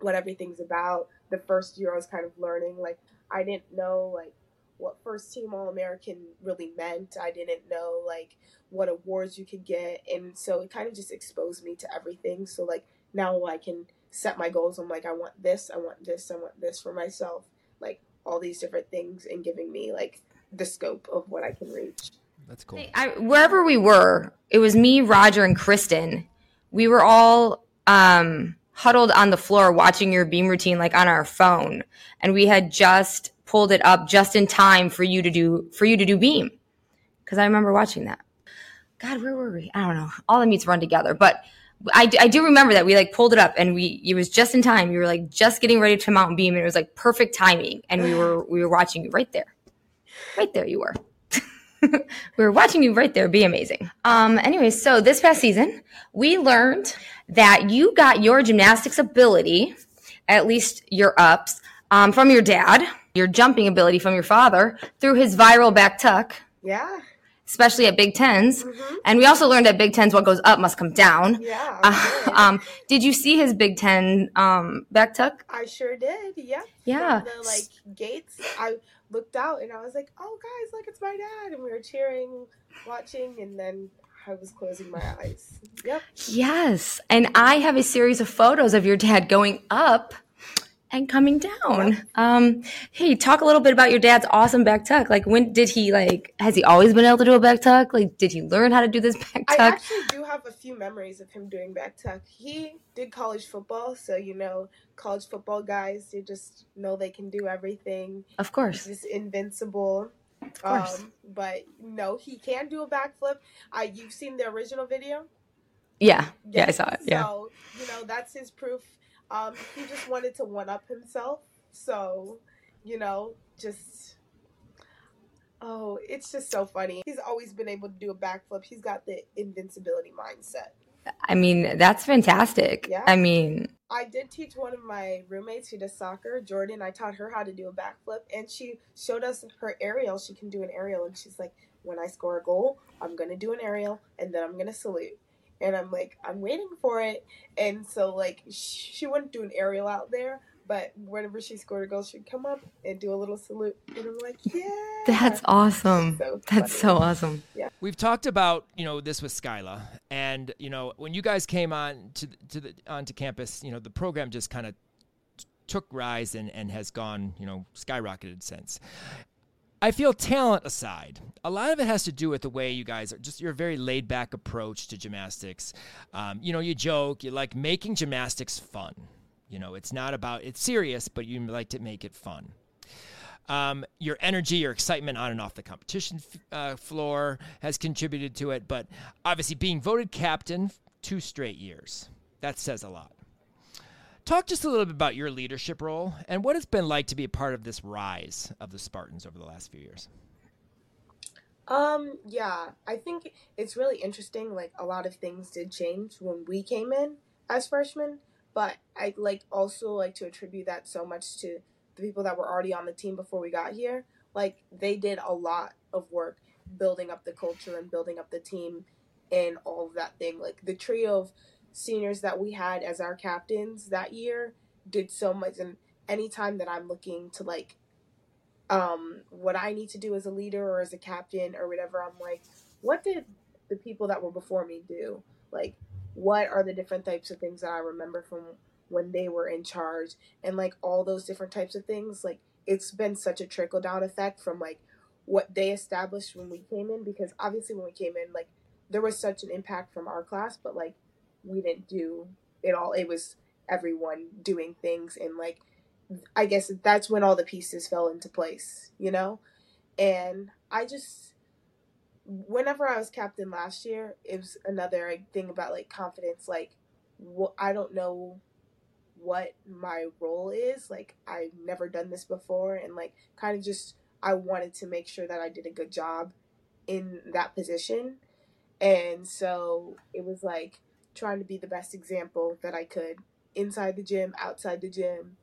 what everything's about. The first year I was kind of learning like I didn't know like what first team All American really meant. I didn't know like what awards you could get, and so it kind of just exposed me to everything. So like now I can set my goals. I'm like I want this, I want this, I want this for myself. Like all these different things, and giving me like the scope of what I can reach. That's cool. I, wherever we were, it was me, Roger, and Kristen. We were all um, huddled on the floor watching your beam routine, like on our phone, and we had just pulled it up just in time for you to do for you to do beam. Because I remember watching that. God, where were we? I don't know. All the meets run together, but I, I do remember that we like pulled it up and we it was just in time. You were like just getting ready to mountain beam, and it was like perfect timing, and we were we were watching you right there, right there. You were. we were watching you right there be amazing. Um, anyway, so this past season, we learned that you got your gymnastics ability, at least your ups, um, from your dad, your jumping ability from your father through his viral back tuck, Yeah. especially at Big 10s Mhm. And we also learned at Big Tens what goes up must come down. Yeah. Uh, um, did you see his Big Ten um, back tuck? I sure did. Yeah. Yeah. From the like gates, I looked out and I was like, "Oh, guys, look, it's my dad!" And we were cheering, watching, and then I was closing my eyes. Yep. Yes. And I have a series of photos of your dad going up and coming down. Um, hey, talk a little bit about your dad's awesome back tuck. Like, when did he like? Has he always been able to do a back tuck? Like, did he learn how to do this back tuck? I actually do have a few memories of him doing back tuck. He did college football, so you know, college football guys, they just know they can do everything. of course. He's invincible. Of course. Um, but no, he can do a backflip. I you've seen the original video? yeah. Yeah, I saw it. Yeah. So, you know, that's his proof. Um, he just wanted to one up himself. So, you know, just oh, it's just so funny. He's always been able to do a backflip. He's got the invincibility mindset. I mean, that's fantastic. Yeah. I mean, I did teach one of my roommates who does soccer, Jordan. I taught her how to do a backflip, and she showed us her aerial. She can do an aerial, and she's like, "When I score a goal, I'm gonna do an aerial, and then I'm gonna salute." And I'm like, "I'm waiting for it." And so, like, sh- she wouldn't do an aerial out there, but whenever she scored a goal, she'd come up and do a little salute, and I'm like, "Yeah." that's awesome. So That's so awesome. We've talked about you know this with Skyla, and you know when you guys came on to to the onto campus, you know the program just kind of took rise and and has gone you know skyrocketed since. I feel talent aside, a lot of it has to do with the way you guys are just your very laid back approach to gymnastics. Um, you know, you joke, you like making gymnastics fun. You know, it's not about it's serious, but you like to make it fun um, your energy, your excitement on and off the competition f- uh, floor has contributed to it. But obviously, being voted captain two straight years, that says a lot. Talk just a little bit about your leadership role and what it's been like to be a part of this rise of the Spartans over the last few years. Um, yeah, I think it's really interesting. Like a lot of things did change when we came in as freshmen, but I like also like to attribute that so much to the people that were already on the team before we got here. Like they did a lot of work building up the culture and building up the team and all of that thing. Like the trio of seniors that we had as our captains that year did so much. And anytime that I'm looking to like um what I need to do as a leader or as a captain or whatever I'm like what did the people that were before me do? Like what are the different types of things that I remember from when they were in charge? And like all those different types of things like it's been such a trickle down effect from like what they established when we came in. Because obviously when we came in like there was such an impact from our class but like we didn't do it all it was everyone doing things and like I guess that's when all the pieces fell into place, you know? And I just, whenever I was captain last year, it was another thing about like confidence. Like, wh- I don't know what my role is. Like I've never done this before and like kind of just I wanted to make sure that I did a good job in that position. And so it was like trying to be the best example that I could inside the gym, outside the gym,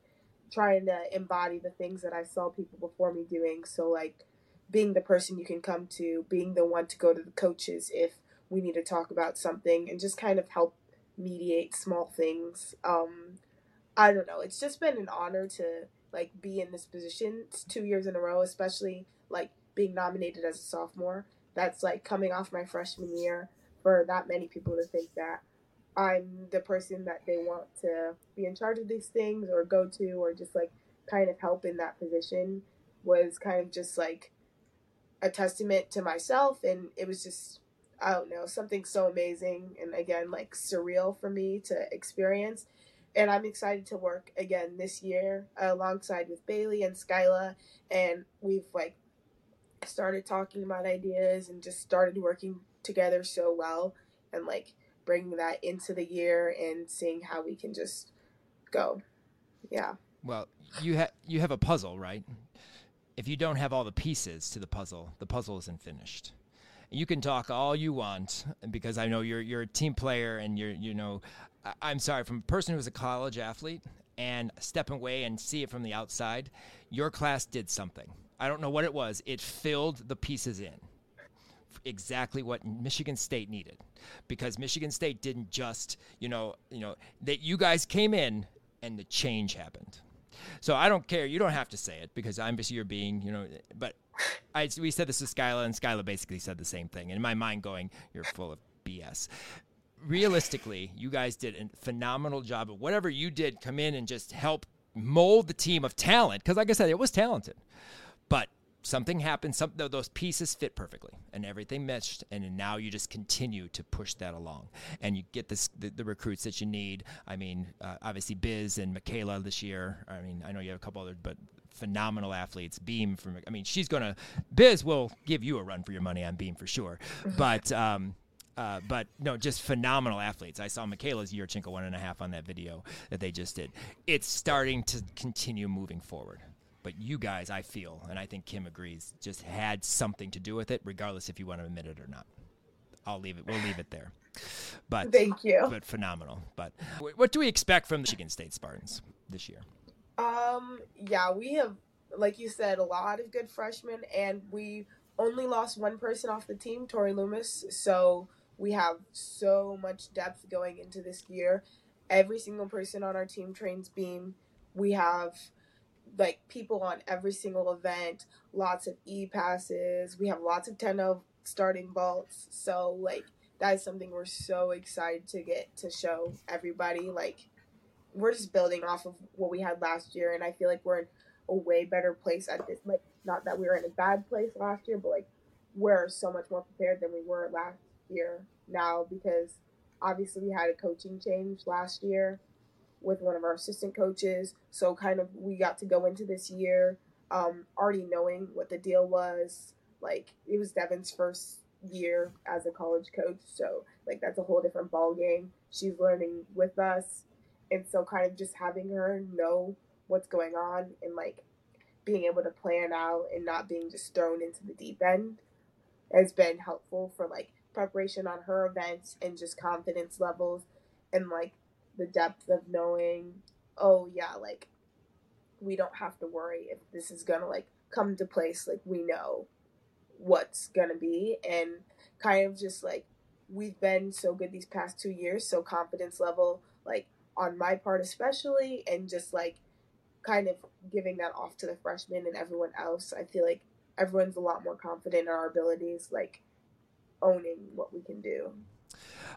trying to embody the things that I saw people before me doing. So like being the person you can come to, being the one to go to the coaches if we need to talk about something and just kind of help mediate small things. Um, I don't know. It's just been an honor to like be in this position two years in a row, especially like being nominated as a sophomore. That's like coming off my freshman year for that many people to think that I'm the person that they want to be in charge of these things or go to or just like kind of help in that position was kind of just like a testament to myself. And it was just I don't know, something so amazing and again like surreal for me to experience. And I'm excited to work again this year alongside with Bailey and Skyla. And we've like started talking about ideas and just started working together so well. And like bringing that into the year and seeing how we can just go. Yeah. Well, you have you have a puzzle, right? If you don't have all the pieces to the puzzle, the puzzle isn't finished. You can talk all you want because I know you're you're a team player and you're you know I'm sorry from a person who was a college athlete and step away and see it from the outside, your class did something. I don't know what it was. It filled the pieces in exactly what Michigan State needed because Michigan State didn't just, you know, you know, that you guys came in and the change happened. So I don't care. You don't have to say it because I'm just you're being, you know, but I we said this to Skyla and Skyla basically said the same thing. In my mind going, you're full of BS. Realistically, you guys did a phenomenal job of whatever you did come in and just help mold the team of talent because like I said, it was talented. But something happened some those pieces fit perfectly and everything meshed and now you just continue to push that along and you get this the, the recruits that you need i mean uh, obviously biz and michaela this year i mean i know you have a couple other but phenomenal athletes beam from i mean she's gonna biz will give you a run for your money on beam for sure but um uh, but no, just phenomenal athletes. I saw Michaela's Yurchenko one and a half on that video that they just did. It's starting to continue moving forward. But you guys, I feel, and I think Kim agrees, just had something to do with it, regardless if you want to admit it or not. I'll leave it. We'll leave it there. But thank you. But phenomenal. But what do we expect from the Michigan State Spartans this year? Um. Yeah, we have, like you said, a lot of good freshmen, and we only lost one person off the team, Tori Loomis. So we have so much depth going into this year. Every single person on our team trains beam. We have like people on every single event, lots of e passes. We have lots of 10 of starting vaults. So like that is something we're so excited to get to show everybody. Like we're just building off of what we had last year and I feel like we're in a way better place at this like not that we were in a bad place last year, but like we're so much more prepared than we were last year now because obviously we had a coaching change last year with one of our assistant coaches. So kind of we got to go into this year um, already knowing what the deal was. Like it was Devin's first year as a college coach, so like that's a whole different ball game. She's learning with us, and so kind of just having her know what's going on and like being able to plan out and not being just thrown into the deep end has been helpful for like preparation on her events and just confidence levels and like the depth of knowing, oh yeah, like we don't have to worry if this is gonna like come to place. Like we know what's gonna be, and kind of just like we've been so good these past two years. So confidence level, like on my part especially, and just like kind of giving that off to the freshmen and everyone else. I feel like everyone's a lot more confident in our abilities, like owning what we can do.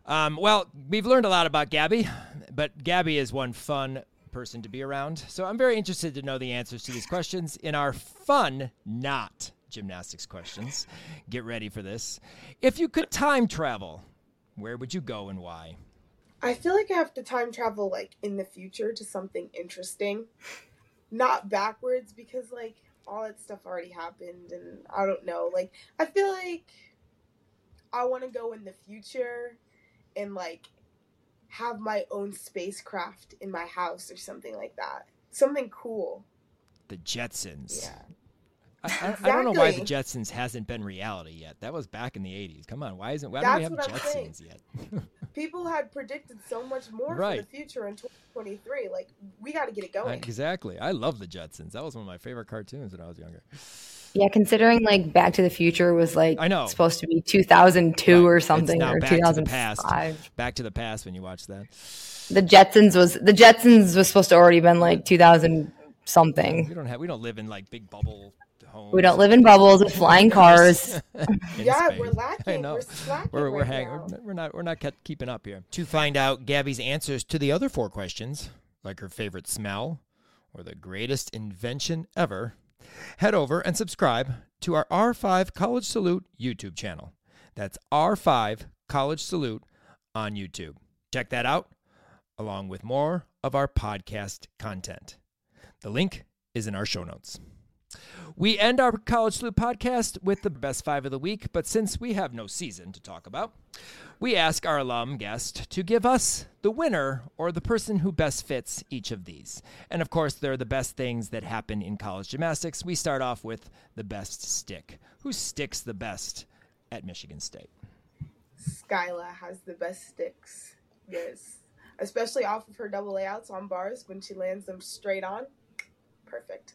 Um, well, we've learned a lot about Gabi, but Gabi is one fun person to be around. So I'm very interested to know the answers to these questions in our fun, not gymnastics questions. Get ready for this. If you could time travel, where would you go and why? I feel like I have to time travel like in the future to something interesting, not backwards because like all that stuff already happened and I don't know. Like I feel like I want to go in the future and like have my own spacecraft in my house or something like that. Something cool. The Jetsons. Yeah. I, I, I don't know why the Jetsons hasn't been reality yet. That was back in the '80s. Come on, why isn't? Why That's don't we have Jetsons yet? People had predicted so much more Right. for the future in 2023. Like, we got to get it going. exactly. I love the Jetsons. That was one of my favorite cartoons when I was younger. Yeah, considering like Back to the Future was like I know. supposed to be 2002 Right. or It's something now or Back to the Past. 2005. Back to the Past when you watch that. The Jetsons was the Jetsons was supposed to already been like 2000 something. We don't have. We don't live in like big bubble homes. We don't live in bubbles with flying cars. Yeah, space. we're lacking. I know. We're slacking We're we're, right hang, now. we're we're not we're not kept keeping up here. To find out Gabi's answers to the other four questions, like her favorite smell or the greatest invention ever, head over and subscribe to our R5 College Salute YouTube channel. That's R5 College Salute on YouTube. Check that out along with more of our podcast content. The link is in our show notes. We end our College Salute podcast with the best five of the week, but since we have no season to talk about, we ask our alum guest to give us the winner or the person who best fits each of these. And of course, they're the best things that happen in college gymnastics. We start off with the best stick. Who sticks the best at Michigan State? Skyla has the best sticks. Yes. Especially off of her double layouts on bars when she lands them straight on. Perfect.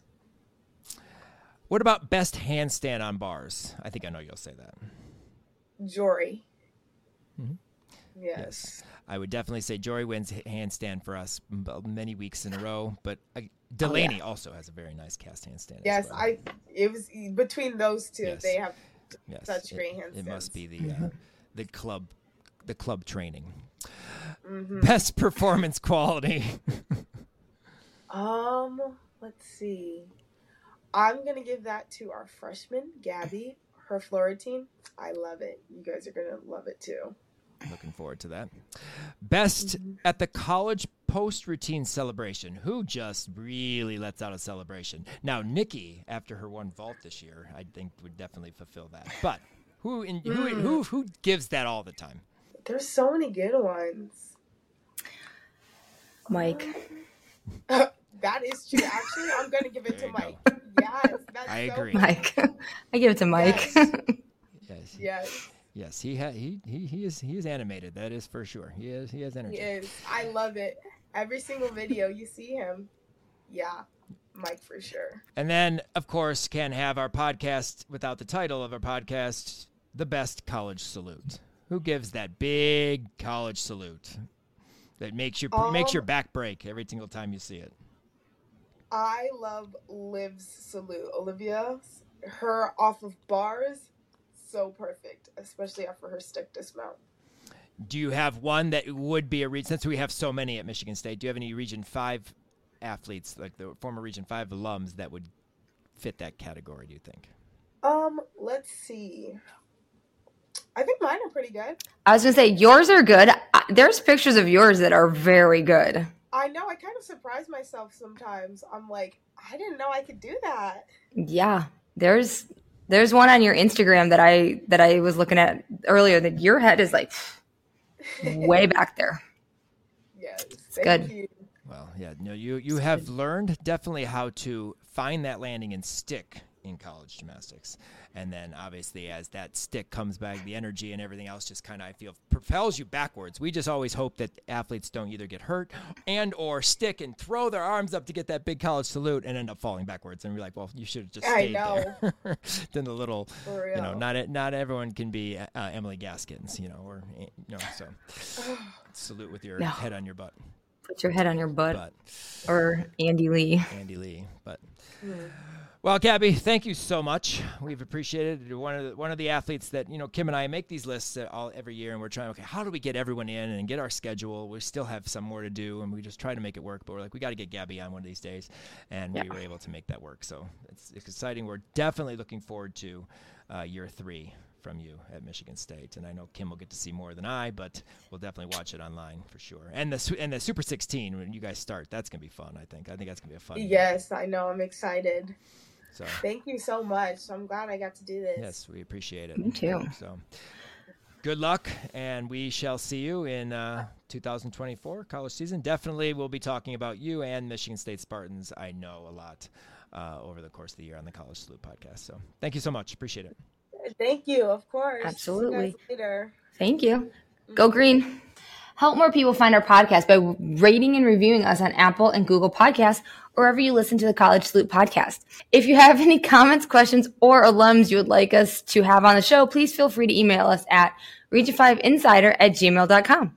What about best handstand on bars? I think I know you'll say that. Jory. Mhm. Yes. Yes. I would definitely say Jory wins handstand for us many weeks in a row, but uh, Delaney also has a very nice cast handstand. Yes, well. I. It was between those two. Yes. They have yes, such it- great It must be the uh, the club the club training. hmm Best performance quality. Um, let's see. I'm gonna give that to our freshman, Gabby. Her floor routine. I love it. You guys are gonna love it too. Looking forward to that. Best Mhm. at the college post routine celebration. Who just really lets out a celebration? Now, Nikki, after her one vault this year, I think would definitely fulfill that. But who in, Mm. who who gives that all the time? There's so many good ones. Mike. that is true. Actually, I'm gonna give it There to Mike. go. Yes, that's I so agree. good. Mike. I give it to Mike. Yes. Yes. Yes, Yes, he ha- he he he is he is animated. That is for sure. He is he has energy. he is. I love it. Every single video you see him. Yeah, Mike for sure. And then, of course, can have our podcast without the title of our podcast, the best college salute. Who gives that big college salute that makes your makes your Um, back break every single time you see it? I love Liv's salute. Olivia, her off of bars, so perfect, especially after her stick dismount. Do you have one that would be a region? Since we have so many at Michigan State, do you have any Region Five athletes, like the former Region Five alums, that would fit that category? Do you think? Um, let's see. I think mine are pretty good. I was gonna say yours are good. There's pictures of yours that are very good. I know I kind of surprise myself sometimes. I'm like, I didn't know I could do that. Yeah, there's there's one on your Instagram that I that I was looking at earlier. That your head is like way back there. yes, good. you. Well, yeah, no, you you have learned definitely how to find that landing and stick in college gymnastics, and then obviously as that stick comes back, the energy and everything else just kind of I feel propels you backwards. We just always hope that athletes don't either get hurt and or stick and throw their arms up to get that big college salute and end up falling backwards, and we're like, well, you should have just I stayed there. then the little, you know, not not everyone can be uh, Emily Gaskins, you know, or you know, so salute with your No. head on your butt, Put your head on your butt but. or Andy Lee. Andy Lee. But Mm. Well, Gabi, thank you so much. We've appreciated. You're one of the, one of the athletes that you know. Kim and I make these lists all every year, and we're trying. Okay, how do we get everyone in and get our schedule? We still have some more to do, and we just try to make it work. But we're like, we got to get Gabi on one of these days, and we were able to make that work. So it's, it's exciting. We're definitely looking forward to uh, year three from you at Michigan State, and I know Kim will get to see more than I, but we'll definitely watch it online for sure. And the su- and the Super 16 when you guys start, that's gonna be fun. I think. I think that's gonna be a fun. year. Yes, I know. I'm excited. So Thank you so much. I'm glad I got to do this. yes, we appreciate it. Me too. So, good luck, and we shall see you in uh, 2024 college season. Definitely, we'll be talking about you and Michigan State Spartans. I know a lot uh, over the course of the year on the College Salute podcast. So, thank you so much. Appreciate it. Thank you. Of course. Absolutely. later. Thank you. Go green. Help more people find our podcast by rating and reviewing us on Apple and Google Podcasts or wherever you listen to the College Salute podcast. If you have any comments, questions, or alums you would like us to have on the show, please feel free to email us at region5insider at gmail.com.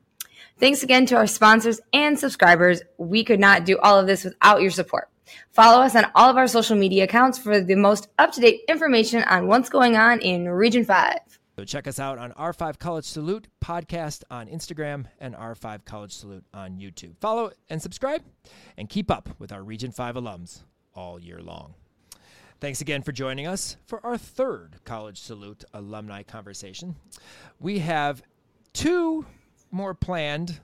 Thanks again to our sponsors and subscribers. We could not do all of this without your support. Follow us on all of our social media accounts for the most up to date information on what's going on in Region 5. So check us out on R5 College Salute podcast on Instagram and R5 College Salute on YouTube. Follow and subscribe and keep up with our Region 5 alums all year long. Thanks again for joining us for our third College Salute alumni conversation. We have two more planned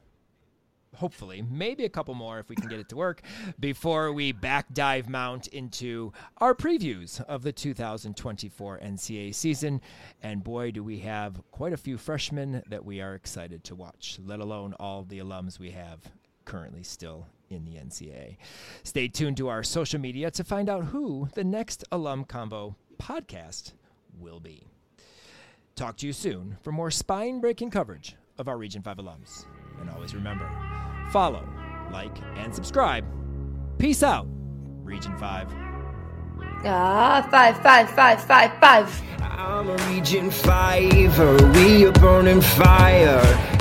hopefully, maybe a couple more if we can get it to work, before we back dive mount into our previews of the 2024 NCAA season. And boy, do we have quite a few freshmen that we are excited to watch, let alone all the alums we have currently still in the NCAA. Stay tuned to our social media to find out who the next Alum Combo podcast will be. Talk to you soon for more spine breaking coverage of our Region 5 alums. And always remember follow, like, and subscribe. Peace out, Region 5. Ah, five, five, five, five, five. I'm a Region 5, we are burning fire.